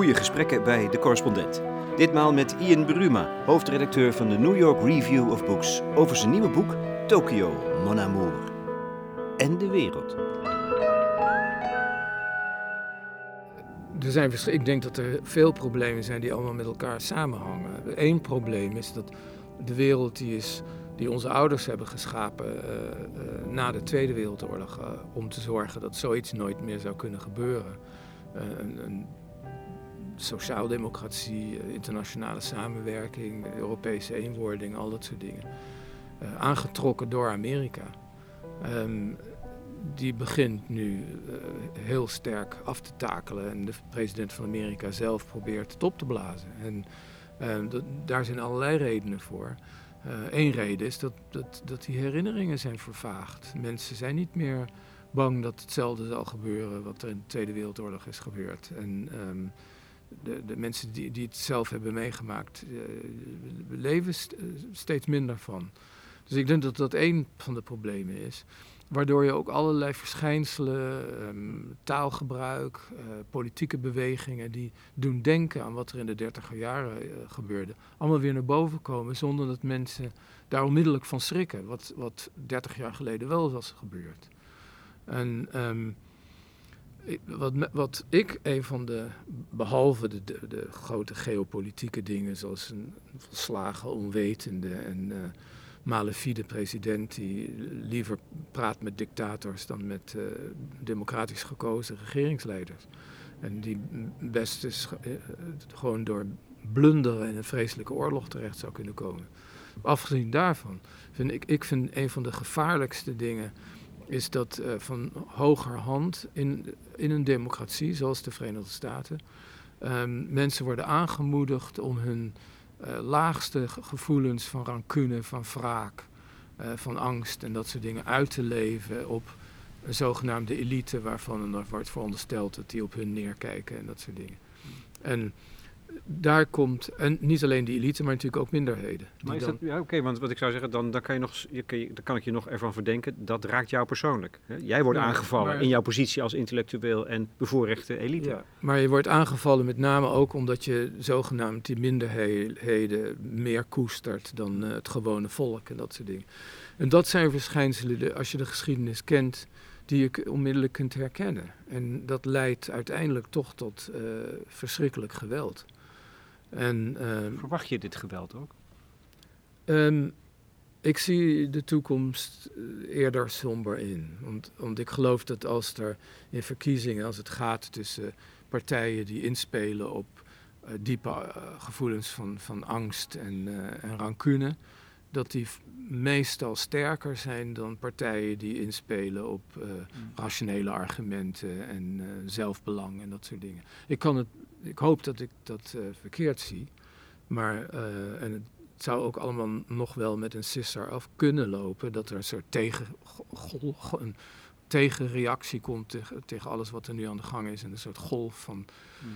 goede gesprekken bij De Correspondent. Ditmaal met Ian Bruma, hoofdredacteur van de New York Review of Books, over zijn nieuwe boek Tokyo, Mon Amour. En de wereld. Er zijn, ik denk dat er veel problemen zijn die allemaal met elkaar samenhangen. Eén probleem is dat de wereld die, is, die onze ouders hebben geschapen uh, uh, na de Tweede Wereldoorlog, uh, om te zorgen dat zoiets nooit meer zou kunnen gebeuren. een, een sociaaldemocratie, internationale samenwerking, Europese eenwording, al dat soort dingen. aangetrokken door Amerika. Um, die begint nu uh, heel sterk af te takelen. En de president van Amerika zelf probeert het op te blazen. En dat, daar zijn allerlei redenen voor. Eén reden is dat, dat, dat die herinneringen zijn vervaagd. Mensen zijn niet meer bang dat hetzelfde zal gebeuren wat er in de Tweede Wereldoorlog is gebeurd. En um, de, de, mensen die, die het zelf hebben meegemaakt, leven st steeds minder van. Dus ik denk dat dat één van de problemen is. Waardoor je ook allerlei verschijnselen, um, taalgebruik, uh, politieke bewegingen die doen denken aan wat er in de dertiger jaren gebeurde, allemaal weer naar boven komen zonder dat mensen daar onmiddellijk van schrikken. Wat, wat 30 jaar geleden wel was gebeurd. En um, wat, wat ik een van de, behalve de, de, grote geopolitieke dingen zoals een verslagen onwetende en uh, malefide president die liever praat met dictators dan met uh, democratisch gekozen regeringsleiders. En die best is uh, gewoon door blunderen in een vreselijke oorlog terecht zou kunnen komen. Afgezien daarvan vind ik, ik vind een van de gevaarlijkste dingen is dat uh, van hogerhand in, in een democratie zoals de Verenigde Staten um, mensen worden aangemoedigd om hun uh, laagste gevoelens van rancune, van wraak, uh, van angst en dat soort dingen uit te leven op een zogenaamde elite waarvan er wordt verondersteld dat die op hun neerkijken en dat soort dingen. En daar komt, en niet alleen die elite, maar natuurlijk ook minderheden. Maar is dat, ja, oké, okay, want wat ik zou zeggen, dan, dan, kan je nog, je, dan kan ik je nog ervan verdenken, dat raakt jou persoonlijk. Hè? Jij wordt ja, aangevallen maar, in jouw positie als intellectueel en bevoorrechte elite. Ja, maar je wordt aangevallen met name ook omdat je zogenaamd die minderheden meer koestert dan uh, het gewone volk en dat soort dingen. En dat zijn verschijnselen, als je de geschiedenis kent, die je onmiddellijk kunt herkennen. En dat leidt uiteindelijk toch tot uh, verschrikkelijk geweld. En, uh, Verwacht je dit geweld ook? Um, ik zie de toekomst eerder somber in. Want, want ik geloof dat als er in verkiezingen, als het gaat tussen partijen die inspelen op uh, diepe uh, gevoelens van, van angst en, uh, en rancune, dat die meestal sterker zijn dan partijen die inspelen op uh, mm. rationele argumenten en uh, zelfbelang en dat soort dingen. Ik, kan het, ik hoop dat ik dat uh, verkeerd zie, maar en het zou ook allemaal nog wel met een sisser af kunnen lopen, dat er een soort tegen, een tegenreactie komt tegen, tegen alles wat er nu aan de gang is en een soort golf van. Mm.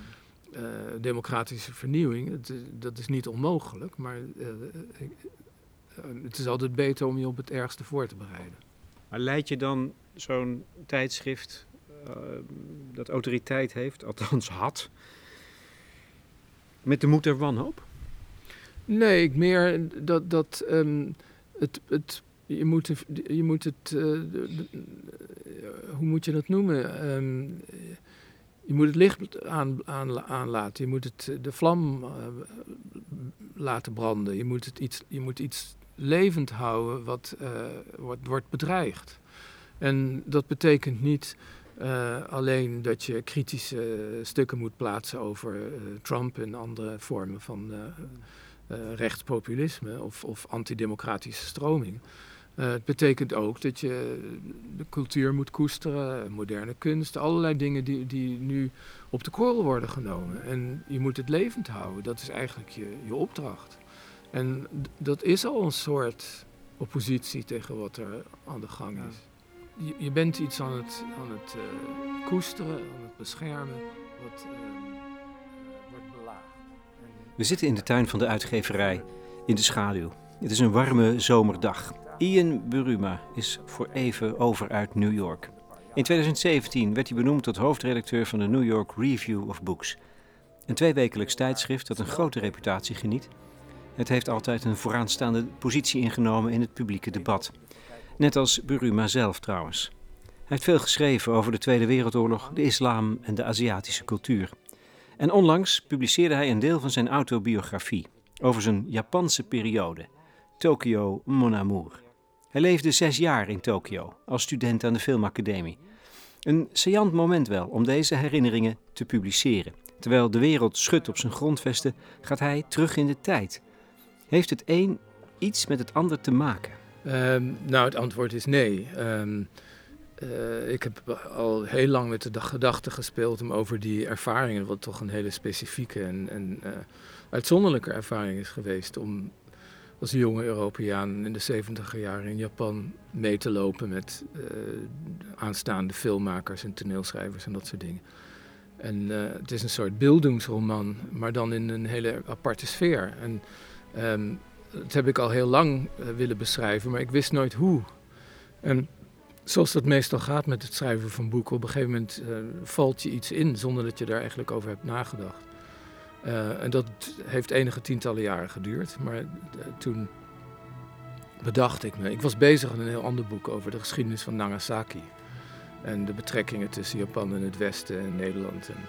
democratische vernieuwing, het, dat is niet onmogelijk, maar het is altijd beter om je op het ergste voor te bereiden. Maar leid je dan zo'n tijdschrift uh, dat autoriteit heeft, althans had, met de moed der wanhoop? Nee, ik meer dat, dat um, het, het, je moet, je moet het, uh, de, de, hoe moet je dat noemen? Um, je moet het licht aan, aan, aanlaten, je moet het, de vlam uh, laten branden, je moet, het iets, je moet iets levend houden wat, uh, wordt, wordt bedreigd. En dat betekent niet uh, alleen dat je kritische stukken moet plaatsen over uh, Trump en andere vormen van rechtspopulisme of, of antidemocratische stroming. het betekent ook dat je de cultuur moet koesteren, moderne kunst, allerlei dingen die, die nu op de korrel worden genomen. En je moet het levend houden, dat is eigenlijk je, je opdracht. En dat is al een soort oppositie tegen wat er aan de gang is. Je, je bent iets aan het, aan het uh, koesteren, aan het beschermen, wat uh, wordt belaagd. We zitten in de tuin van de uitgeverij, in de schaduw. Het is een warme zomerdag. Ian Buruma is voor even over uit New York. In 2017 werd hij benoemd tot hoofdredacteur van de New York Review of Books. Een tweewekelijks tijdschrift dat een grote reputatie geniet. Het heeft altijd een vooraanstaande positie ingenomen in het publieke debat. Net als Buruma zelf trouwens. Hij heeft veel geschreven over de Tweede Wereldoorlog, de islam en de Aziatische cultuur. En onlangs publiceerde hij een deel van zijn autobiografie over zijn Japanse periode, Tokyo Mon Amour. Hij leefde zes jaar in Tokio als student aan de filmacademie. Een saillant moment wel om deze herinneringen te publiceren. Terwijl de wereld schudt op zijn grondvesten, gaat hij terug in de tijd. Heeft het een iets met het ander te maken? Ehm, nou, het antwoord is nee. Ehm, eh, ik heb al heel lang met de gedachte gespeeld om over die ervaringen, wat toch een hele specifieke en, en uh, uitzonderlijke ervaring is geweest, om als jonge Europeaan in de 70 jaren in Japan mee te lopen met uh, aanstaande filmmakers en toneelschrijvers en dat soort dingen. En het is een soort beeldingsroman, maar dan in een hele aparte sfeer. En um, dat heb ik al heel lang willen beschrijven, maar ik wist nooit hoe. En zoals dat meestal gaat met het schrijven van boeken, op een gegeven moment uh, valt je iets in zonder dat je daar eigenlijk over hebt nagedacht. Uh, en dat heeft enige tientallen jaren geduurd. Maar toen bedacht ik me. Ik was bezig met een heel ander boek over de geschiedenis van Nagasaki. En de betrekkingen tussen Japan en het Westen en Nederland. En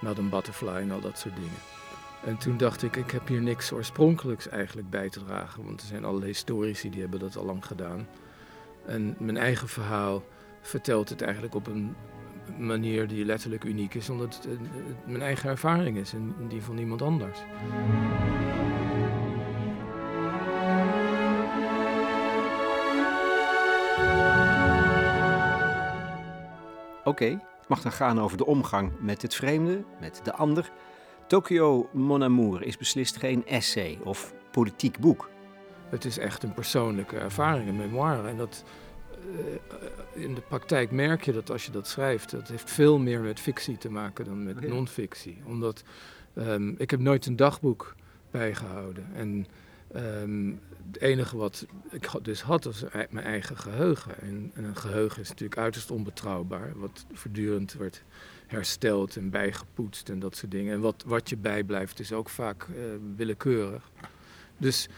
Madame Butterfly en al dat soort dingen. En toen dacht ik, ik heb hier niks oorspronkelijks eigenlijk bij te dragen. Want er zijn allerlei historici die hebben dat al lang gedaan. En mijn eigen verhaal vertelt het eigenlijk op een manier die letterlijk uniek is, omdat het, mijn eigen ervaring is en die van iemand anders. Oké, mag dan gaan over de omgang met het vreemde, met de ander. Tokyo Mon Amour is beslist geen essay of politiek boek. Het is echt een persoonlijke ervaring, een memoire. En dat, uh, in de praktijk merk je dat als je dat schrijft, dat heeft veel meer met fictie te maken dan met okay. non-fictie. Omdat um, ik heb nooit een dagboek bijgehouden. En um, het enige wat ik dus had, was mijn eigen geheugen. En, en, een geheugen is natuurlijk uiterst onbetrouwbaar, wat voortdurend wordt hersteld en bijgepoetst en dat soort dingen. En wat, wat je bijblijft is ook vaak uh, willekeurig. Dus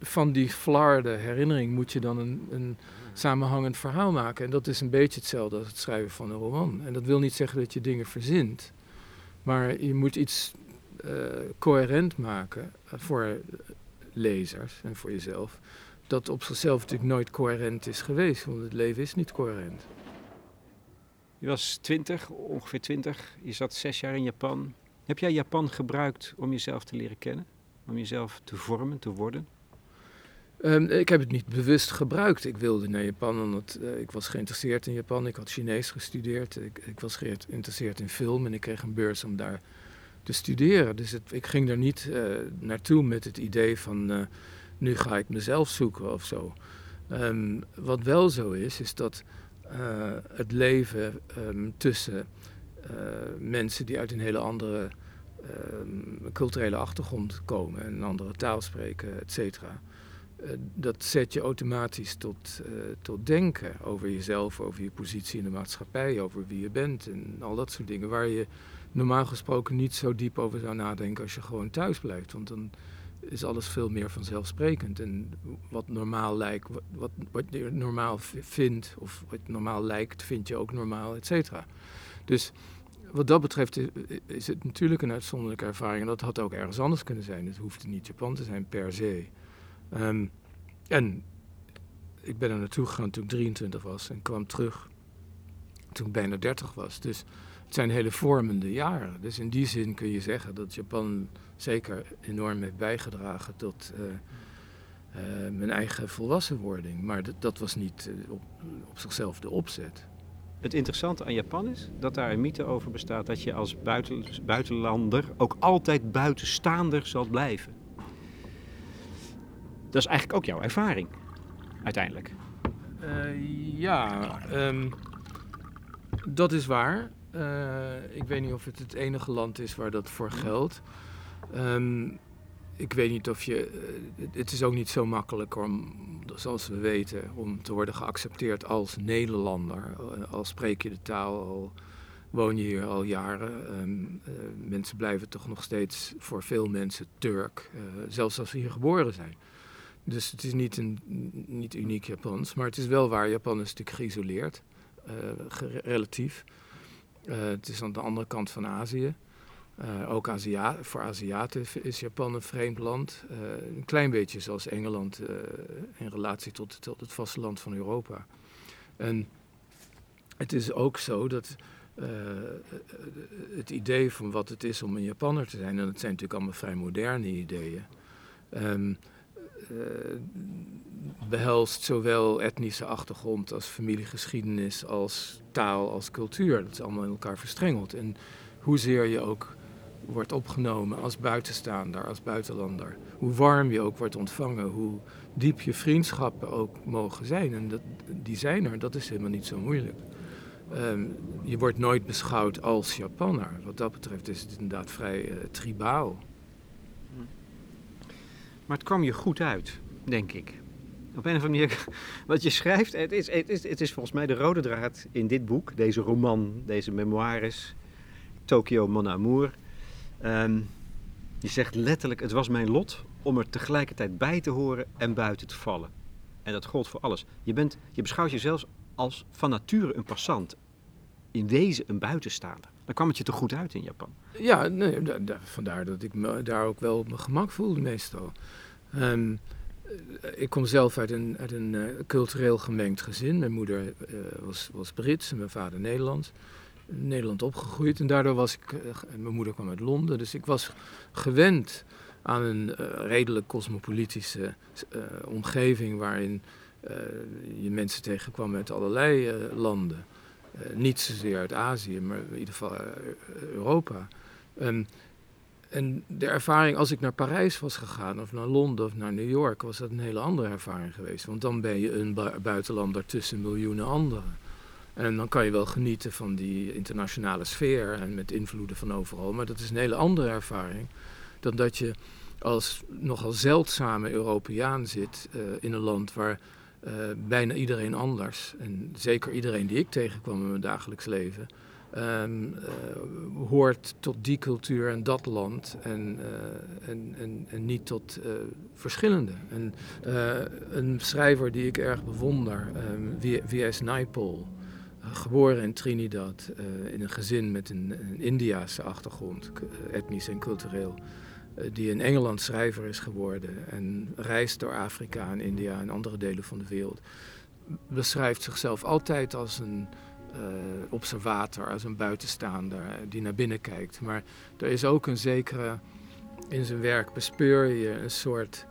van die flarde herinnering moet je dan een, een, samenhangend verhaal maken. En dat is een beetje hetzelfde als het schrijven van een roman. En dat wil niet zeggen dat je dingen verzint, maar je moet iets uh, coherent maken voor lezers en voor jezelf. Dat op zichzelf natuurlijk nooit coherent is geweest, want het leven is niet coherent. Je was twintig, ongeveer twintig. Je zat zes jaar in Japan. Heb jij Japan gebruikt om jezelf te leren kennen? Om jezelf te vormen, te worden? Um, ik heb het niet bewust gebruikt. Ik wilde naar Japan omdat uh, ik was geïnteresseerd in Japan. Ik had Chinees gestudeerd. Ik, ik, was geïnteresseerd in film en ik kreeg een beurs om daar te studeren. Dus ik ging er niet uh, naartoe met het idee van uh, nu ga ik mezelf zoeken of zo. Um, wat wel zo is, is dat het leven um, tussen mensen die uit een hele andere culturele achtergrond komen en een andere taal spreken, et cetera uh, dat zet je automatisch tot, tot denken over jezelf, over je positie in de maatschappij, over wie je bent en al dat soort dingen. Waar je normaal gesproken niet zo diep over zou nadenken als je gewoon thuis blijft. Want dan is alles veel meer vanzelfsprekend. En wat normaal lijkt, wat, wat, je normaal vindt of wat normaal lijkt, vind je ook normaal, et cetera. Dus wat dat betreft is, het natuurlijk een uitzonderlijke ervaring. En dat had ook ergens anders kunnen zijn. Het hoefde niet Japan te zijn per se. Um, en ik ben er naartoe gegaan toen ik 23 was en kwam terug toen ik bijna 30 was. Dus het zijn hele vormende jaren. Dus in die zin kun je zeggen dat Japan zeker enorm heeft bijgedragen tot uh, uh, mijn eigen volwassenwording. Maar dat, dat was niet uh, op, op, zichzelf de opzet. Het interessante aan Japan is dat daar een mythe over bestaat dat je als buiten, buitenlander ook altijd buitenstaander zal blijven. Dat is eigenlijk ook jouw ervaring, uiteindelijk. Uh, ja, um, dat is waar. Uh, ik weet niet of het het enige land is waar dat voor geldt. Um, ik weet niet of je. Uh, het is ook niet zo makkelijk om, zoals we weten, om te worden geaccepteerd als Nederlander. Al spreek je de taal, al woon je hier al jaren. Ehm, eh, mensen blijven toch nog steeds voor veel mensen Turk, zelfs als ze hier geboren zijn. Dus het is niet, een, niet uniek Japans, maar het is wel waar. Japan is natuurlijk geïsoleerd, relatief. het is aan de andere kant van Azië. Ook Azia voor Aziaten is Japan een vreemd land. een klein beetje zoals Engeland in relatie tot, het vasteland van Europa. En het is ook zo dat het idee van wat het is om een Japanner te zijn, en dat zijn natuurlijk allemaal vrij moderne ideeën, uh, behelst zowel etnische achtergrond als familiegeschiedenis, als taal, als cultuur. Dat is allemaal in elkaar verstrengeld. En hoezeer je ook wordt opgenomen als buitenstaander, als buitenlander, hoe warm je ook wordt ontvangen, hoe diep je vriendschappen ook mogen zijn. En dat, die zijn er, dat is helemaal niet zo moeilijk. Ehm, je wordt nooit beschouwd als Japanner. Wat dat betreft is het inderdaad vrij uh, tribaal. Maar het kwam je goed uit, denk ik. Op een of andere manier, wat je schrijft, het is, het, is, het is volgens mij de rode draad in dit boek, deze roman, deze memoires, Tokyo Mon Amour. Um, je zegt letterlijk, het was mijn lot om er tegelijkertijd bij te horen en buiten te vallen. En dat gold voor alles. Je, bent, je beschouwt jezelf als van nature een passant. In wezen een buitenstaander. Dan kwam het je toch goed uit in Japan? Ja, nee, vandaar dat ik me daar ook wel op mijn gemak voelde meestal. Ehm, ik kom zelf uit een, uit een uh, cultureel gemengd gezin. Mijn moeder uh, was, was Brits en mijn vader Nederlands. Nederland opgegroeid en daardoor was ik... Uh, mijn moeder kwam uit Londen, dus ik was gewend aan een redelijk cosmopolitische omgeving... waarin je mensen tegenkwam uit allerlei landen. Niet zozeer uit Azië, maar in ieder geval Europa. Um, en de ervaring, als ik naar Parijs was gegaan, of naar Londen of naar New York, was dat een hele andere ervaring geweest. Want dan ben je een bu buitenlander tussen miljoenen anderen. En dan kan je wel genieten van die internationale sfeer en met invloeden van overal. Maar dat is een hele andere ervaring dan dat je als nogal zeldzame Europeaan zit uh, in een land waar uh, bijna iedereen anders, en zeker iedereen die ik tegenkwam in mijn dagelijks leven, um, uh, hoort tot die cultuur en dat land en, en, en, en, niet tot verschillende. En een schrijver die ik erg bewonder, um, V.S. Naipaul, geboren in Trinidad, in een gezin met een, een Indiase achtergrond, etnisch en cultureel. Eh, die in Engeland schrijver is geworden en reist door Afrika en India en andere delen van de wereld, beschrijft zichzelf altijd als een uh, observator, als een buitenstaander eh, die naar binnen kijkt. Maar er is ook een zekere, in zijn werk bespeur je een soort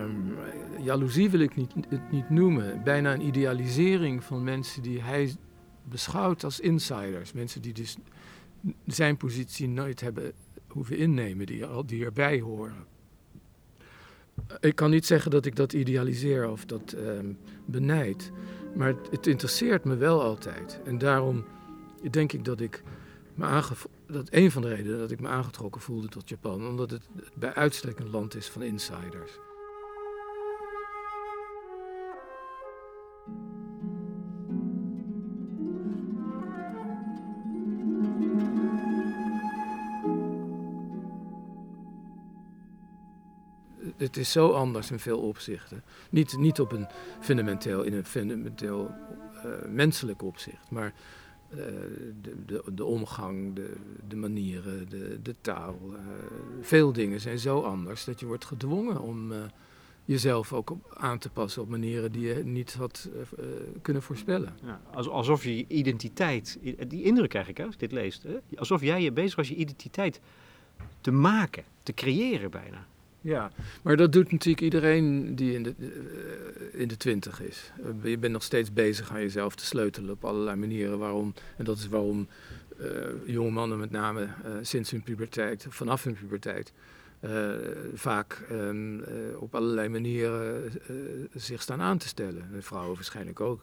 um, jaloezie wil ik niet, het niet noemen, bijna een idealisering van mensen die hij beschouwt als insiders. Mensen die dus zijn positie nooit hebben hoeven innemen die, die erbij horen. Ik kan niet zeggen dat ik dat idealiseer of dat um, benijd, maar het, het, interesseert me wel altijd. En daarom denk ik dat ik me dat een van de redenen dat ik me aangetrokken voelde tot Japan, omdat het bij uitstek een land is van insiders. Het is zo anders in veel opzichten. Niet, niet op een fundamenteel, in een fundamenteel uh, menselijk opzicht, maar uh, de, de, de, omgang, de, de manieren, de, de taal. Uh, veel dingen zijn zo anders dat je wordt gedwongen om jezelf ook aan te passen op manieren die je niet had kunnen voorspellen. Ja, alsof je je identiteit, die indruk krijg ik hè, als ik dit lees, hè? alsof jij je bezig was je identiteit te maken, te creëren bijna. Ja, maar dat doet natuurlijk iedereen die in de, uh, in de twintig is. Uh, je bent nog steeds bezig aan jezelf te sleutelen op allerlei manieren. Waarom, en dat is waarom uh, jonge mannen met name sinds hun puberteit, vanaf hun puberteit, vaak um, op allerlei manieren zich staan aan te stellen. En vrouwen waarschijnlijk ook.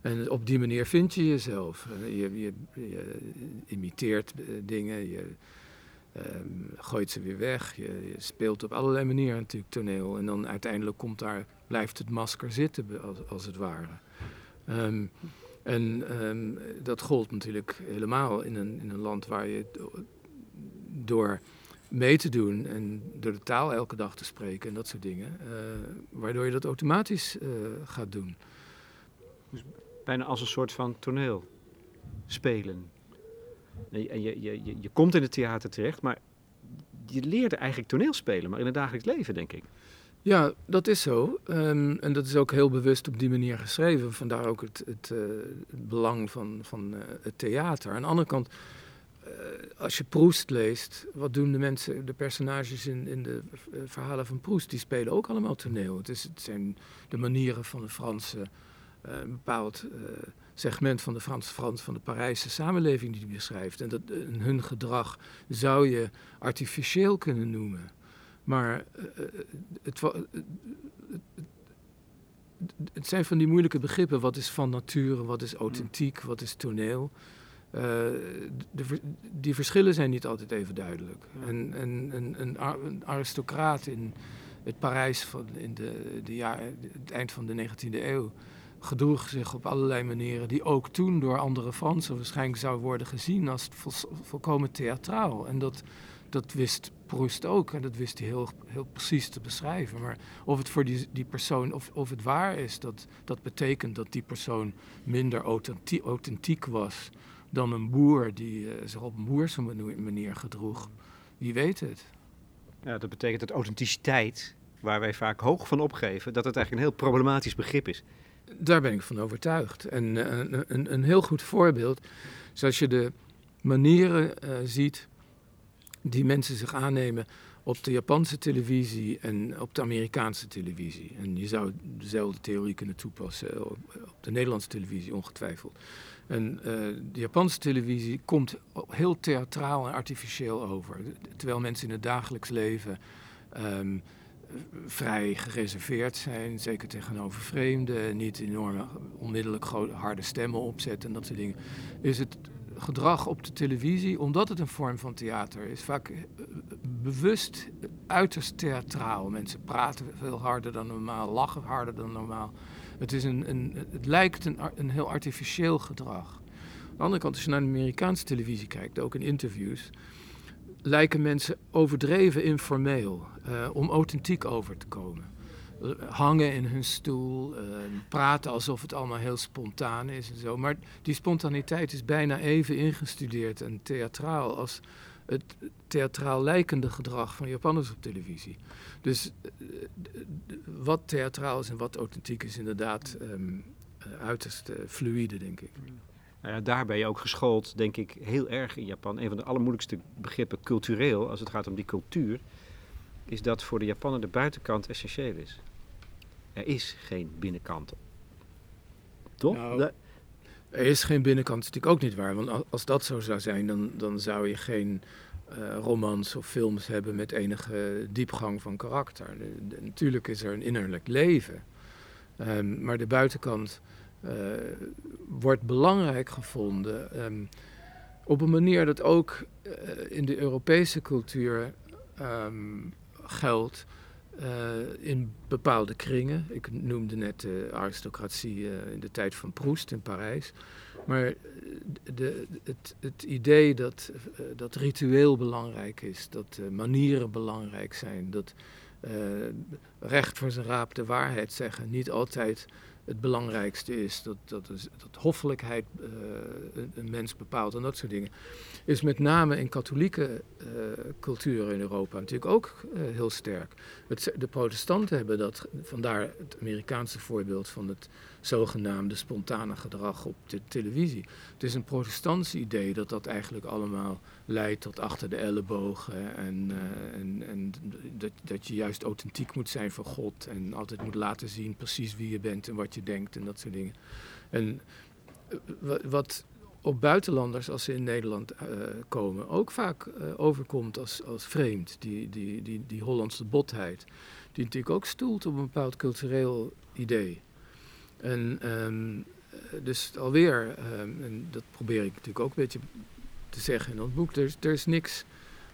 En op die manier vind je jezelf. Je, je, je imiteert dingen, je um, gooit ze weer weg. Je, speelt op allerlei manieren natuurlijk toneel. En dan uiteindelijk komt daar, blijft het masker zitten, als, als het ware. Um, En ehm, dat gold natuurlijk helemaal in een, in een land waar je door mee te doen en door de taal elke dag te spreken en dat soort dingen, uh, waardoor je dat automatisch uh, gaat doen. Dus bijna als een soort van toneel spelen. En je, je, je, komt in het theater terecht, maar je leerde eigenlijk toneelspelen, maar in het dagelijks leven, denk ik. Ja, dat is zo. Um, en dat is ook heel bewust op die manier geschreven. Vandaar ook het, het, het belang van, van uh, het theater. Aan de andere kant, uh, als je Proest leest, wat doen de mensen, de personages in, in de verhalen van Proest? Die spelen ook allemaal toneel. Het, is, het zijn de manieren van de Franse, een bepaald segment van de Frans, Frans van de Parijse samenleving die hij beschrijft. En dat, hun gedrag zou je artificieel kunnen noemen. Maar het, het, het, zijn van die moeilijke begrippen. Wat is van nature, wat is authentiek, wat is toneel? Uh, de, die verschillen zijn niet altijd even duidelijk. En, en, en, een, een aristocraat in het Parijs van in de, de jaar, het eind van de 19e eeuw gedroeg zich op allerlei manieren die ook toen door andere Fransen waarschijnlijk zou worden gezien als vol, volkomen theatraal. En dat, dat wist Proust ook en dat wist hij heel, heel precies te beschrijven. Maar of het voor die, die persoon, of, of het waar is, dat, dat betekent dat die persoon minder authentiek, was dan een boer die uh, zich op een boerse manier gedroeg. Wie weet het. Ja, dat betekent dat authenticiteit, waar wij vaak hoog van opgeven, dat het eigenlijk een heel problematisch begrip is. Daar ben ik van overtuigd. En uh, een, een, een, heel goed voorbeeld is als je de manieren uh, ziet die mensen zich aannemen op de Japanse televisie en op de Amerikaanse televisie. En je zou dezelfde theorie kunnen toepassen op, de Nederlandse televisie, ongetwijfeld. En uh, de Japanse televisie komt heel theatraal en artificieel over. Terwijl mensen in het dagelijks leven um, vrij gereserveerd zijn, zeker tegenover vreemden, niet enorme onmiddellijk harde stemmen opzetten en dat soort dingen, is het gedrag op de televisie, omdat het een vorm van theater is, vaak eh, bewust uiterst theatraal. Mensen praten veel harder dan normaal, lachen harder dan normaal. Het, is een, een, het lijkt een, een heel artificieel gedrag. Aan de andere kant, als je naar de Amerikaanse televisie kijkt, ook in interviews, lijken mensen overdreven informeel, uh, om authentiek over te komen hangen in hun stoel, uh, praten alsof het allemaal heel spontaan is en zo. Maar die spontaniteit is bijna even ingestudeerd en theatraal als het theatraal lijkende gedrag van Japanners op televisie. Dus wat theatraal is en wat authentiek is inderdaad um, uiterst fluide, denk ik. Nou ja, daar ben je ook geschoold, denk ik, heel erg in Japan. Een van de allermoeilijkste begrippen cultureel, als het gaat om die cultuur, is dat voor de Japaner de buitenkant essentieel is. Er is geen binnenkant. Toch? Nou, er is geen binnenkant, dat is natuurlijk ook niet waar. Want als dat zo zou zijn, dan, dan zou je geen uh, romans of films hebben met enige diepgang van karakter. natuurlijk is er een innerlijk leven. Um, maar de buitenkant uh, wordt belangrijk gevonden. Um, op een manier dat ook uh, in de Europese cultuur um, geldt. Uh, in bepaalde kringen. Ik noemde net de aristocratie in de tijd van Proest in Parijs. Maar de, het, het, idee dat, dat ritueel belangrijk is, dat manieren belangrijk zijn, dat recht voor zijn raap de waarheid zeggen niet altijd het belangrijkste is. Dat, dat, is, dat hoffelijkheid uh, een, mens bepaalt en dat soort dingen. Is met name in katholieke uh, culturen in Europa natuurlijk ook uh, heel sterk. Het, de protestanten hebben dat, vandaar het Amerikaanse voorbeeld van het zogenaamde spontane gedrag op de televisie. Het is een protestants idee dat dat eigenlijk allemaal leidt tot achter de ellebogen en, en, en dat, dat je juist authentiek moet zijn voor God en altijd moet laten zien precies wie je bent en wat je denkt en dat soort dingen. En eh, wat op buitenlanders, als ze in Nederland uh, komen, ook vaak overkomt als, als vreemd. Die, die, die, die Hollandse botheid. Die natuurlijk ook stoelt op een bepaald cultureel idee. En um, dus alweer, um, en dat probeer ik natuurlijk ook een beetje te zeggen in dat boek, er, er is niks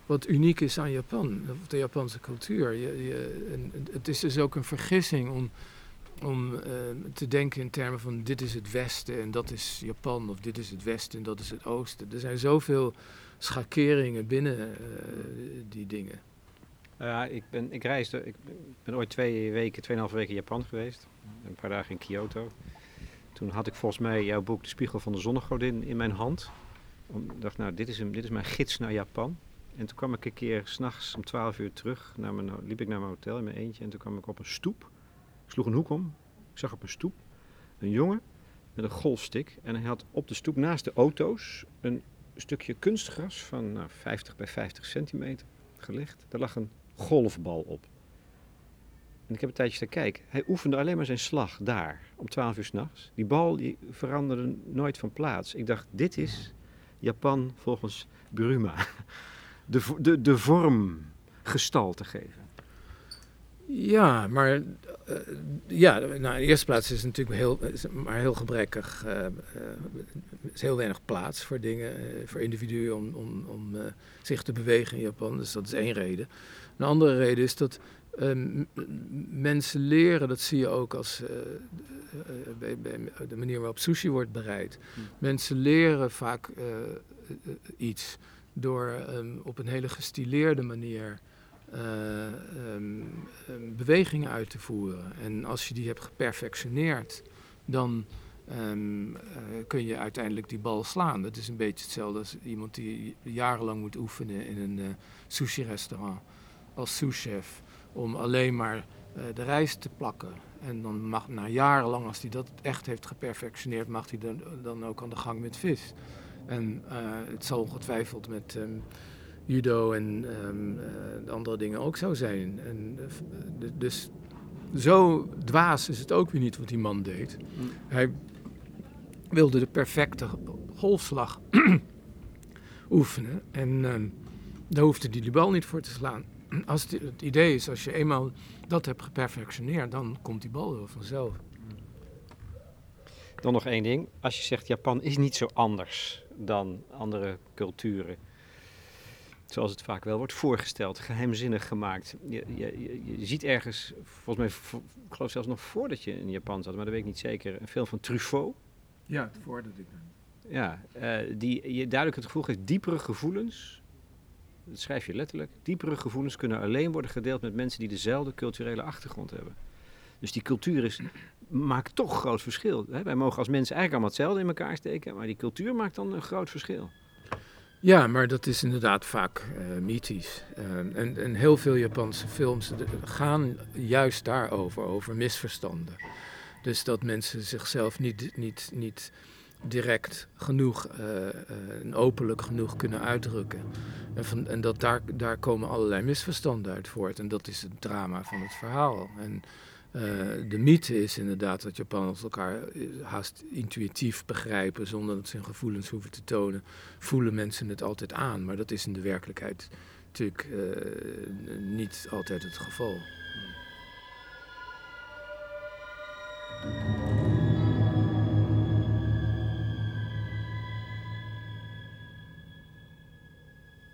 wat uniek is aan Japan, of de Japanse cultuur. Je, je, het is dus ook een vergissing om om te denken in termen van dit is het Westen en dat is Japan, of dit is het Westen en dat is het Oosten. Er zijn zoveel schakeringen binnen die dingen. Ja, ik, ben, ik reisde, ik ben ooit twee weken, tweeënhalve weken in Japan geweest. Een paar dagen in Kyoto. Toen had ik volgens mij jouw boek De Spiegel van de Zonnegodin in mijn hand. Ik dacht, nou, dit is, een, dit is mijn gids naar Japan. En toen kwam ik een keer s'nachts om 12 uur terug. Naar mijn, liep ik naar mijn hotel in mijn eentje. En toen kwam ik op een stoep. Ik sloeg een hoek om. Ik zag op een stoep een jongen met een golfstick. En hij had op de stoep naast de auto's een stukje kunstgras van nou, 50 bij 50 centimeter gelegd. Daar lag een golfbal op. En ik heb een tijdje te kijken. Hij oefende alleen maar zijn slag daar, om 12 uur s'nachts. Die bal die veranderde nooit van plaats. Ik dacht, dit is Japan volgens Bruma. De, de, de vorm gestalte geven. Ja, maar uh, ja, nou, in de eerste plaats is het natuurlijk heel, maar heel gebrekkig. Uh, uh, is heel weinig plaats voor dingen, voor individuen om, om, om zich te bewegen in Japan. Dus dat is één reden. Een andere reden is dat um, mensen leren, dat zie je ook als bij, bij, de manier waarop sushi wordt bereid. Hm. Mensen leren vaak iets door um, op een hele gestileerde manier um, bewegingen uit te voeren. En als je die hebt geperfectioneerd, dan um, uh, kun je uiteindelijk die bal slaan. Dat is een beetje hetzelfde als iemand die jarenlang moet oefenen in een uh, sushi-restaurant als souschef. Om alleen maar de rijst te plakken. En dan mag na jarenlang, als hij dat echt heeft geperfectioneerd, mag hij dan, dan ook aan de gang met vis. En het zal ongetwijfeld met um, judo en um, uh, andere dingen ook zo zijn. En, uh, dus zo dwaas is het ook weer niet wat die man deed. Mm. Hij wilde de perfecte golfslag oefenen. En uh, daar hoefde hij die bal niet voor te slaan. Als het, het, idee is, als je eenmaal dat hebt geperfectioneerd, dan komt die bal wel vanzelf. Dan nog één ding. Als je zegt Japan is niet zo anders dan andere culturen zoals het vaak wel wordt voorgesteld, geheimzinnig gemaakt. Je, je, je ziet ergens, volgens mij, ik geloof zelfs nog voordat je in Japan zat, maar dat weet ik niet zeker, een film van Truffaut. Ja, voordat ik Ja, uh, die je duidelijk het gevoel geeft, diepere gevoelens, dat schrijf je letterlijk, diepere gevoelens kunnen alleen worden gedeeld met mensen die dezelfde culturele achtergrond hebben. Dus die cultuur is, maakt toch groot verschil. Wij mogen als mensen eigenlijk allemaal hetzelfde in elkaar steken, maar die cultuur maakt dan een groot verschil. Ja, maar dat is inderdaad vaak uh, mythisch. Uh, en, en, heel veel Japanse films gaan juist daarover, over misverstanden. Dus dat mensen zichzelf niet, niet, niet direct genoeg en openlijk genoeg kunnen uitdrukken. En, en dat daar, daar komen allerlei misverstanden uit voort. En dat is het drama van het verhaal. En uh, de mythe is inderdaad dat Japanners elkaar eh, haast intuïtief begrijpen zonder dat ze hun gevoelens hoeven te tonen. Voelen mensen het altijd aan, maar dat is in de werkelijkheid natuurlijk niet altijd het geval.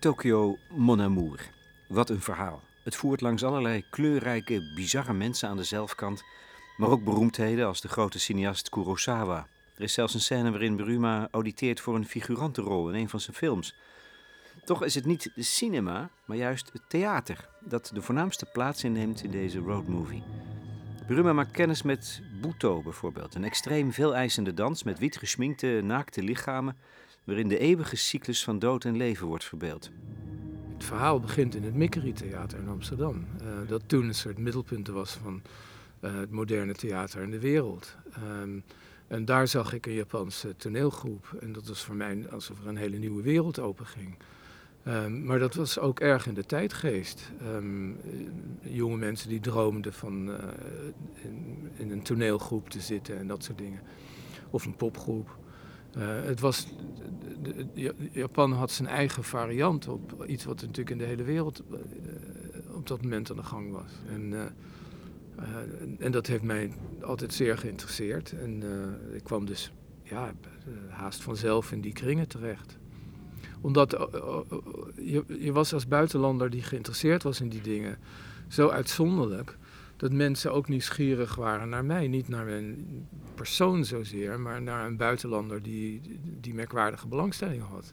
Tokyo Mon Amour. Wat een verhaal. Het voert langs allerlei kleurrijke, bizarre mensen aan de zelfkant, maar ook beroemdheden als de grote cineast Kurosawa. Er is zelfs een scène waarin Bruma auditeert voor een figurantenrol in een van zijn films. Toch is het niet de cinema, maar juist het theater dat de voornaamste plaats inneemt in deze roadmovie. Bruma maakt kennis met Buto bijvoorbeeld, een extreem veeleisende dans met wit geschminkte, naakte lichamen, waarin de eeuwige cyclus van dood en leven wordt verbeeld. Het verhaal begint in het Mikkery Theater in Amsterdam. Uh, dat toen een soort middelpunt was van uh, het moderne theater in de wereld. Um, en daar zag ik een Japanse toneelgroep. En dat was voor mij alsof er een hele nieuwe wereld openging. Um, maar dat was ook erg in de tijdgeest. Um, jonge mensen die droomden van in, in, een toneelgroep te zitten en dat soort dingen. Of een popgroep. Uh, het was, de, Japan had zijn eigen variant op iets wat natuurlijk in de hele wereld uh, op dat moment aan de gang was. En, uh, en dat heeft mij altijd zeer geïnteresseerd. En ik kwam dus ja, haast vanzelf in die kringen terecht. Omdat je, je was als buitenlander die geïnteresseerd was in die dingen zo uitzonderlijk dat mensen ook nieuwsgierig waren naar mij. Niet naar mijn persoon zozeer, maar naar een buitenlander die die merkwaardige belangstelling had.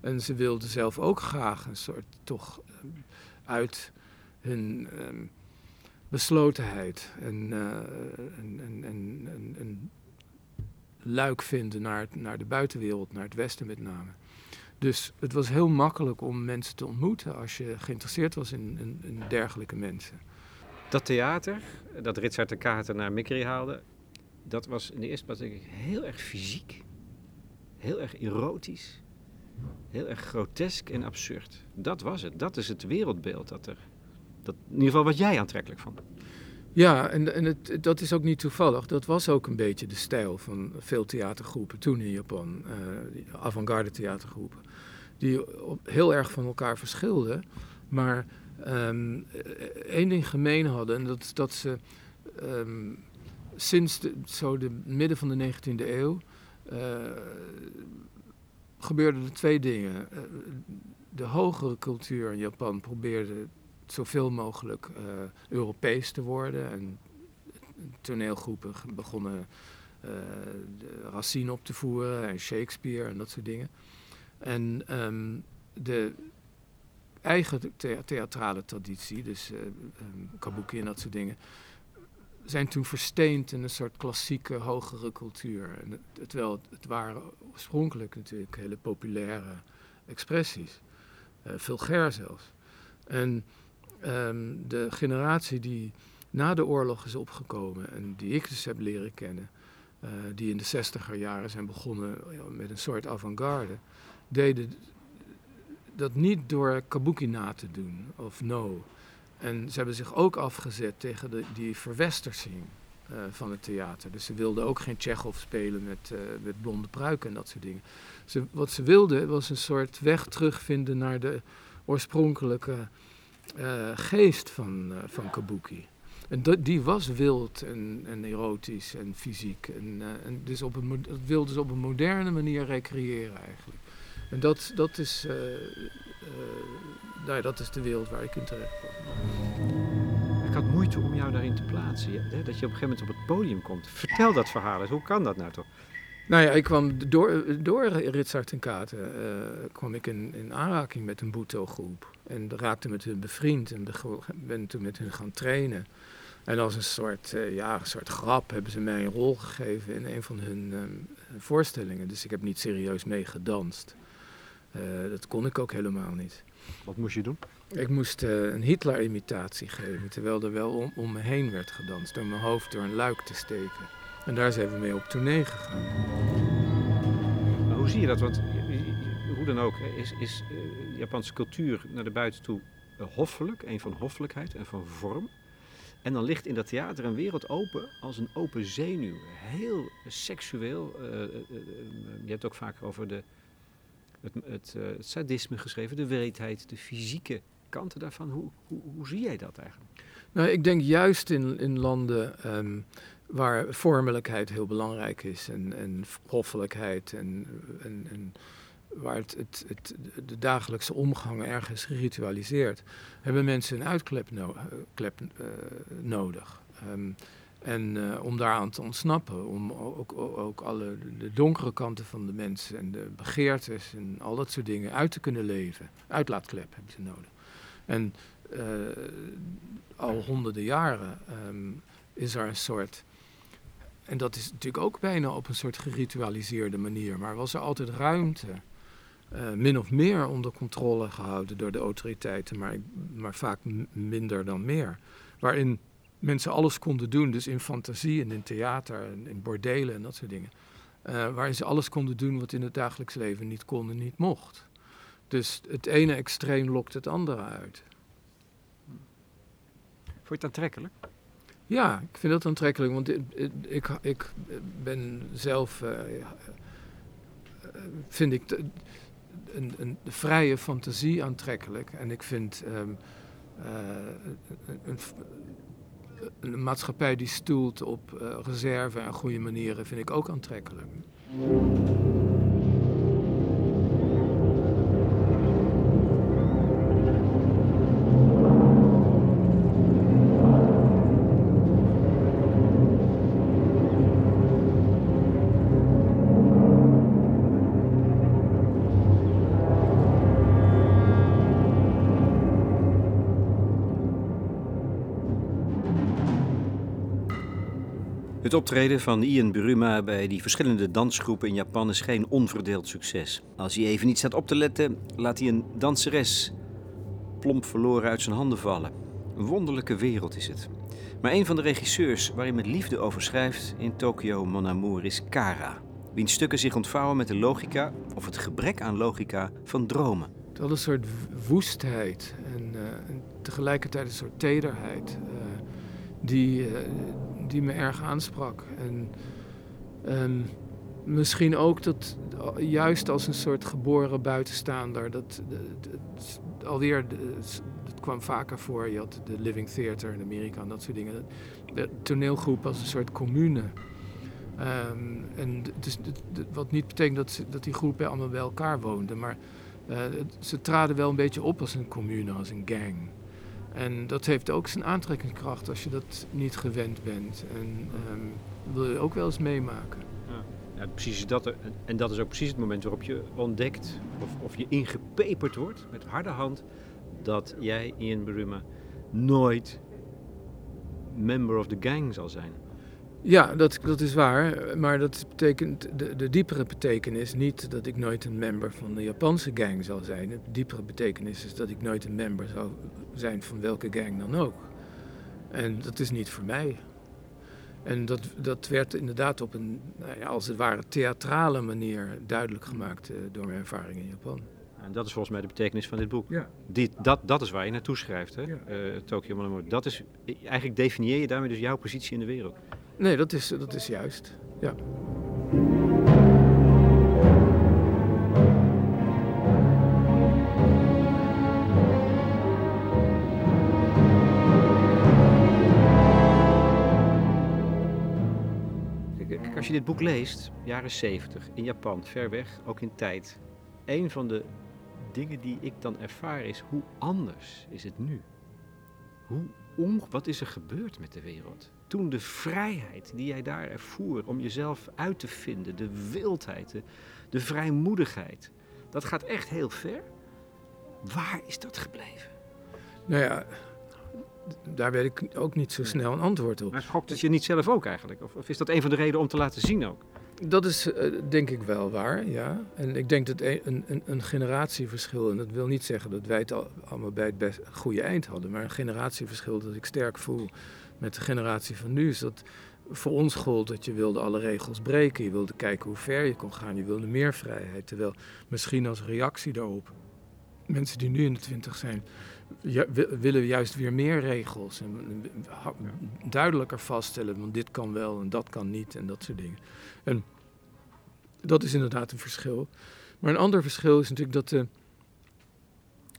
En ze wilden zelf ook graag een soort toch ehm, uit hun ehm, beslotenheid en, uh, en, en, en, en, luik vinden naar, naar de buitenwereld, naar het Westen met name. Dus het was heel makkelijk om mensen te ontmoeten als je geïnteresseerd was in, in, in dergelijke mensen. Dat theater, dat Richard de Kater naar Mikri haalde, dat was in de eerste plaats denk ik heel erg fysiek. Heel erg erotisch. Heel erg grotesk en absurd. Dat was het. Dat is het wereldbeeld dat er. Dat, in ieder geval wat jij aantrekkelijk vond. Ja, en, en het, dat is ook niet toevallig. Dat was ook een beetje de stijl van veel theatergroepen toen in Japan. Uh, avant-garde theatergroepen. Die heel erg van elkaar verschilden. Maar um, ding gemeen hadden. En dat is dat ze um, sinds zo de midden van de 19e eeuw... Uh, gebeurden er twee dingen. Uh, de hogere cultuur in Japan probeerde zoveel mogelijk uh, Europees te worden. En toneelgroepen begonnen Racine op te voeren en Shakespeare en dat soort dingen. En um, de eigen theatrale traditie, dus uh, kabuki en dat soort dingen, zijn toen versteend in een soort klassieke hogere cultuur. En terwijl het, waren oorspronkelijk natuurlijk hele populaire expressies, uh, vulgair zelfs. En um, de generatie die na de oorlog is opgekomen en die ik dus heb leren kennen, uh, die in de zestiger jaren zijn begonnen met een soort avant-garde, deden dat niet door kabuki na te doen of no. En ze hebben zich ook afgezet tegen de, die verwestersing uh, van het theater. Dus ze wilden ook geen Tsjechov spelen met, uh, met blonde pruiken en dat soort dingen. Ze, wat ze wilden was een soort weg terugvinden naar de oorspronkelijke uh, geest van, van Kabuki. En die was wild en, en erotisch en fysiek. En, en dus op een, dat wilde ze op een moderne manier recreëren eigenlijk. En dat, dat, is, nou, dat is de wereld waar ik in terecht kwam. Ik had moeite om jou daarin te plaatsen. Ja, dat je op een gegeven moment op het podium komt. Vertel dat verhaal eens. Hoe kan dat nou toch? Nou ja, ik kwam door, door Ritsart en Katen uh, kwam ik in, in aanraking met een Buto-groep. En raakte met hun bevriend en ben toen met hun gaan trainen. En als een soort, uh, ja, een soort grap hebben ze mij een rol gegeven in een van hun um, voorstellingen. Dus ik heb niet serieus mee gedanst. Uh, dat kon ik ook helemaal niet. Wat moest je doen? Ik moest een Hitler-imitatie geven, terwijl er wel om, om me heen werd gedanst. Door mijn hoofd door een luik te steken. En daar zijn we mee op tournee gegaan. Maar hoe zie je dat? Want hoe dan ook is, is uh, Japanse cultuur naar de buiten toe hoffelijk, een van hoffelijkheid en van vorm. En dan ligt in dat theater een wereld open als een open zenuw. Heel seksueel. Je hebt ook vaak over de, het, het, het, sadisme geschreven, de wreedheid, de fysieke kanten daarvan. Hoe, hoe, hoe zie jij dat eigenlijk? Nou, ik denk juist in, in landen um, waar vormelijkheid heel belangrijk is en, en hoffelijkheid en, waar het, het, de dagelijkse omgang erg is geritualiseerd, hebben mensen een uitklep no klep, uh, nodig. Um, en uh, om daaraan te ontsnappen, om ook, ook, alle de donkere kanten van de mensen en de begeertes en al dat soort dingen uit te kunnen leven. Uitlaatklep hebben ze nodig. En uh, al honderden jaren um, is er een soort en dat is natuurlijk ook bijna op een soort geritualiseerde manier. Maar was er altijd ruimte, uh, min of meer onder controle gehouden door de autoriteiten, maar, maar vaak minder dan meer. Waarin mensen alles konden doen, dus in fantasie en in theater en in bordelen en dat soort dingen. Uh, waarin ze alles konden doen wat in het dagelijks leven niet kon en niet mocht. Dus het ene extreem lokt het andere uit. Vond je het aantrekkelijk? Ja, ik vind dat aantrekkelijk, want ik, ik, ik ben zelf, uh, vind ik de, een, een vrije fantasie aantrekkelijk. En ik vind um, uh, een, een, maatschappij die stoelt op uh, reserve en goede manieren, vind ik ook aantrekkelijk. Optreden van Ian Buruma bij die verschillende dansgroepen in Japan is geen onverdeeld succes. Als hij even niet staat op te letten, laat hij een danseres plomp verloren uit zijn handen vallen. Een wonderlijke wereld is het. Maar een van de regisseurs waar hij met liefde over schrijft in Tokyo Mon Amour is Kara. Wiens stukken zich ontvouwen met de logica, of het gebrek aan logica, van dromen. Het had een soort woestheid en, uh, en tegelijkertijd een soort tederheid uh, die, uh, die me erg aansprak. En um, misschien ook dat juist als een soort geboren buitenstaander, dat, dat, alweer, dat kwam vaker voor, je had de Living Theater in Amerika en dat soort dingen. De toneelgroep als een soort commune. Um, en dus, wat niet betekent dat, dat die groepen allemaal bij elkaar woonden, maar uh, ze traden wel een beetje op als een commune, als een gang. En dat heeft ook zijn aantrekkingskracht als je dat niet gewend bent. En um, wil je ook wel eens meemaken. Ja. Ja, precies dat, en dat is ook precies het moment waarop je ontdekt of, of je ingepeperd wordt met harde hand dat jij, Ian Buruma, nooit member of the gang zal zijn. Ja, dat, dat is waar. Maar dat betekent, de, de diepere betekenis niet dat ik nooit een member van de Japanse gang zal zijn. De diepere betekenis is dat ik nooit een member zal zijn van welke gang dan ook. En dat is niet voor mij. En dat, dat werd inderdaad op een, nou ja, als het ware, theatrale manier duidelijk gemaakt uh, door mijn ervaring in Japan. En dat is volgens mij de betekenis van dit boek. Ja. Dit, dat, dat is waar je naartoe schrijft, hè? Ja. Uh, Tokyo. Dat is, eigenlijk definieer je daarmee dus jouw positie in de wereld. Nee, dat is, dat is juist. Ja. Als je dit boek leest, jaren 70, in Japan, ver weg, ook in tijd. Een van de dingen die ik dan ervaar is hoe anders is het nu? Hoe wat is er gebeurd met de wereld? Toen de vrijheid die jij daar ervoer om jezelf uit te vinden, de wildheid, de, de vrijmoedigheid, dat gaat echt heel ver. Waar is dat gebleven? Nou ja, daar weet ik ook niet zo snel een antwoord op. Maar schokt het je niet zelf ook eigenlijk? Of, of is dat een van de redenen om te laten zien ook? Dat is uh, denk ik wel waar, ja. En ik denk dat een, een, een, generatieverschil, en dat wil niet zeggen dat wij het al, allemaal bij het best, goede eind hadden, maar een generatieverschil dat ik sterk voel met de generatie van nu is dat voor ons gold dat je wilde alle regels breken, je wilde kijken hoe ver je kon gaan, je wilde meer vrijheid. Terwijl misschien als reactie daarop mensen die nu in de twintig zijn, willen juist weer meer regels en duidelijker vaststellen, want dit kan wel en dat kan niet en dat soort dingen. En dat is inderdaad een verschil. Maar een ander verschil is natuurlijk dat de,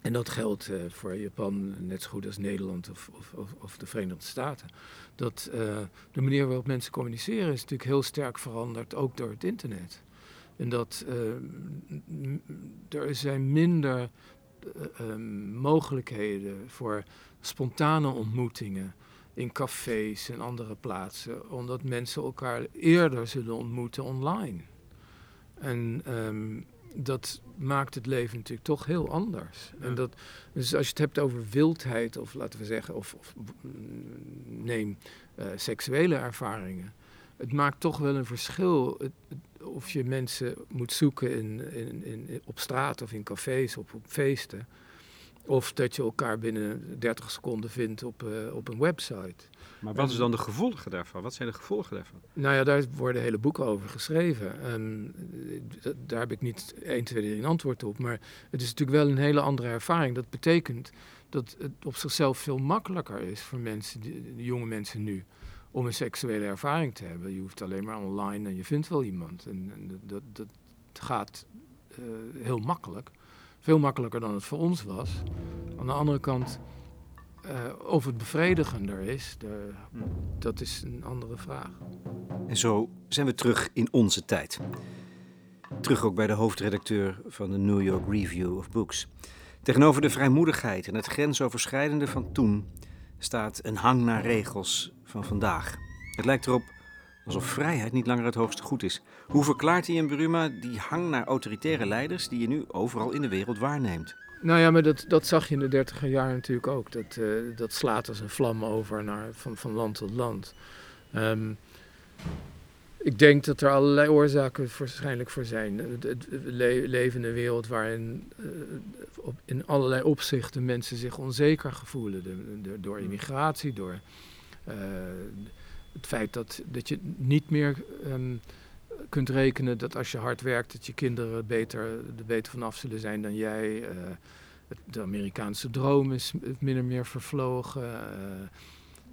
en dat geldt uh, voor Japan net zo goed als Nederland of, of, of, de Verenigde Staten, dat uh, de manier waarop mensen communiceren is natuurlijk heel sterk veranderd, ook door het internet. En dat uh, er zijn minder mogelijkheden voor spontane ontmoetingen in cafés en andere plaatsen, omdat mensen elkaar eerder zullen ontmoeten online. En um, dat maakt het leven natuurlijk toch heel anders. Ja. En dat, dus als je het hebt over wildheid, of laten we zeggen, of, of neem uh, seksuele ervaringen. Het maakt toch wel een verschil het, het, of je mensen moet zoeken in, in, in, op straat of in cafés of op feesten. Of dat je elkaar binnen 30 seconden vindt op, uh, op een website. Maar wat is dan de gevolgen daarvan? Wat zijn de gevolgen daarvan? Nou ja, daar worden hele boeken over geschreven. Um, daar heb ik niet 1, 2, 3 een antwoord op. Maar het is natuurlijk wel een hele andere ervaring. Dat betekent dat het op zichzelf veel makkelijker is voor mensen, de jonge mensen nu, om een seksuele ervaring te hebben. Je hoeft alleen maar online en je vindt wel iemand. En, en dat, dat gaat uh, heel makkelijk. Veel makkelijker dan het voor ons was. Aan de andere kant, uh, of het bevredigender is, de, dat is een andere vraag. En zo zijn we terug in onze tijd. Terug ook bij de hoofdredacteur van de New York Review of Books. Tegenover de vrijmoedigheid en het grensoverschrijdende van toen staat een hang naar regels van vandaag. Het lijkt erop alsof vrijheid niet langer het hoogste goed is. Hoe verklaart hij in Buruma die hang naar autoritaire leiders die je nu overal in de wereld waarneemt? Nou ja, maar dat, dat zag je in de dertiger jaren natuurlijk ook. Dat, uh, dat slaat als een vlam over naar, van, van land tot land. Um, Ik denk dat er allerlei oorzaken waarschijnlijk voor zijn. We leven in een wereld waarin uh, op, in allerlei opzichten mensen zich onzeker gevoelen. door immigratie, door uh, het feit dat, dat je niet meer um, kunt rekenen dat als je hard werkt, dat je kinderen beter, er beter vanaf zullen zijn dan jij. Uh, de Amerikaanse droom is min of meer vervlogen. Uh,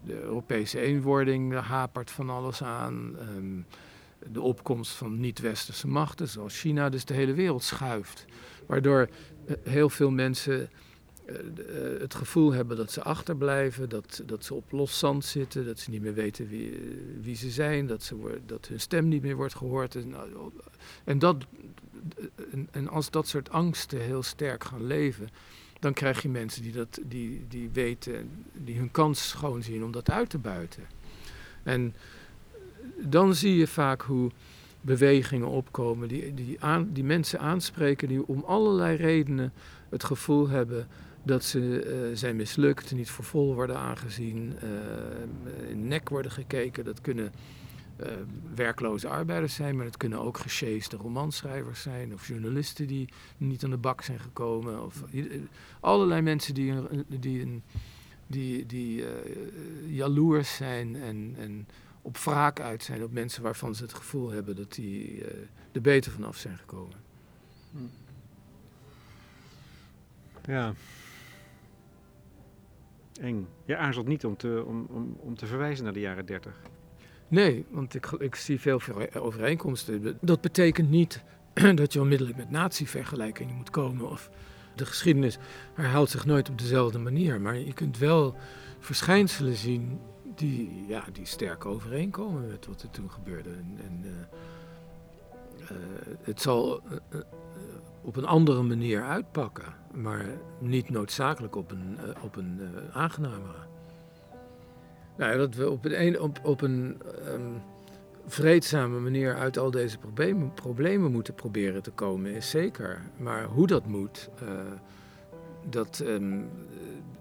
de Europese eenwording hapert van alles aan. Um, de opkomst van niet-westerse machten, zoals China, dus de hele wereld schuift. Waardoor heel veel mensen het gevoel hebben dat ze achterblijven, dat, dat ze op los zand zitten, dat ze niet meer weten wie, wie ze zijn, dat, ze, dat hun stem niet meer wordt gehoord. En, en, dat, en, en als dat soort angsten heel sterk gaan leven, dan krijg je mensen die, dat, die, die weten, die hun kans schoon zien om dat uit te buiten. En dan zie je vaak hoe bewegingen opkomen die, die, aan, die mensen aanspreken die om allerlei redenen het gevoel hebben dat ze uh, zijn mislukt, niet voor vol worden aangezien, uh, in nek worden gekeken. Dat kunnen uh, werkloze arbeiders zijn, maar het kunnen ook gesjeeste romanschrijvers zijn of journalisten die niet aan de bak zijn gekomen. Of allerlei mensen die, die, die, die jaloers zijn en, en op wraak uit zijn op mensen waarvan ze het gevoel hebben dat die er beter vanaf zijn gekomen. Ja. Eng. Je aarzelt niet om te, om, om, om te verwijzen naar de jaren dertig. Nee, want ik, ik zie veel overeenkomsten. Dat betekent niet dat je onmiddellijk met nazi-vergelijkingen moet komen. Of de geschiedenis herhaalt zich nooit op dezelfde manier. Maar je kunt wel verschijnselen zien die, ja, die sterk overeenkomen met wat er toen gebeurde. En, en uh, uh, het zal uh, op een andere manier uitpakken, maar niet noodzakelijk op een, op een aangenamere. Nou, dat we op een, op, op een um, vreedzame manier uit al deze problemen, problemen, moeten proberen te komen, is zeker. Maar hoe dat moet, dat, um,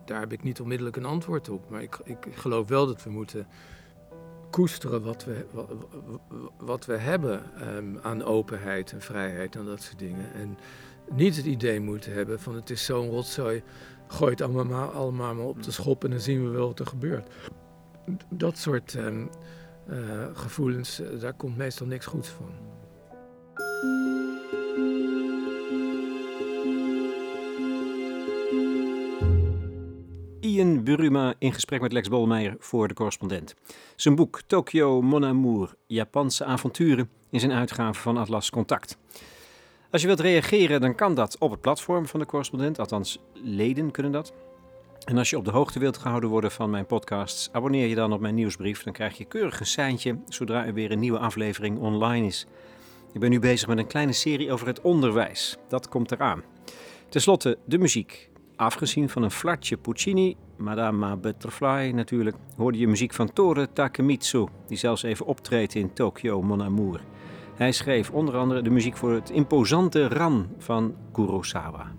daar heb ik niet onmiddellijk een antwoord op. Maar ik, ik geloof wel dat we moeten koesteren wat we, wat, we hebben um, aan openheid en vrijheid en dat soort dingen. En niet het idee moeten hebben van het is zo'n rotzooi, gooi het allemaal, allemaal maar op de schop en dan zien we wel wat er gebeurt. Dat soort um, uh, gevoelens, uh, daar komt meestal niks goeds van. Ian Buruma in gesprek met Lex Bolmeijer voor de correspondent. Zijn boek Tokyo Mon Amour, Japanse avonturen, is een uitgave van Atlas Contact. Als je wilt reageren, dan kan dat op het platform van de correspondent, althans leden kunnen dat. En als je op de hoogte wilt gehouden worden van mijn podcasts, abonneer je dan op mijn nieuwsbrief. Dan krijg je keurig een seintje zodra er weer een nieuwe aflevering online is. Ik ben nu bezig met een kleine serie over het onderwijs. Dat komt eraan. Ten slotte de muziek. Afgezien van een flatje Puccini, Madame Butterfly natuurlijk, hoorde je muziek van Tore Takemitsu, die zelfs even optreedt in Tokyo Mon Amour. Hij schreef onder andere de muziek voor het imposante Ran van Kurosawa.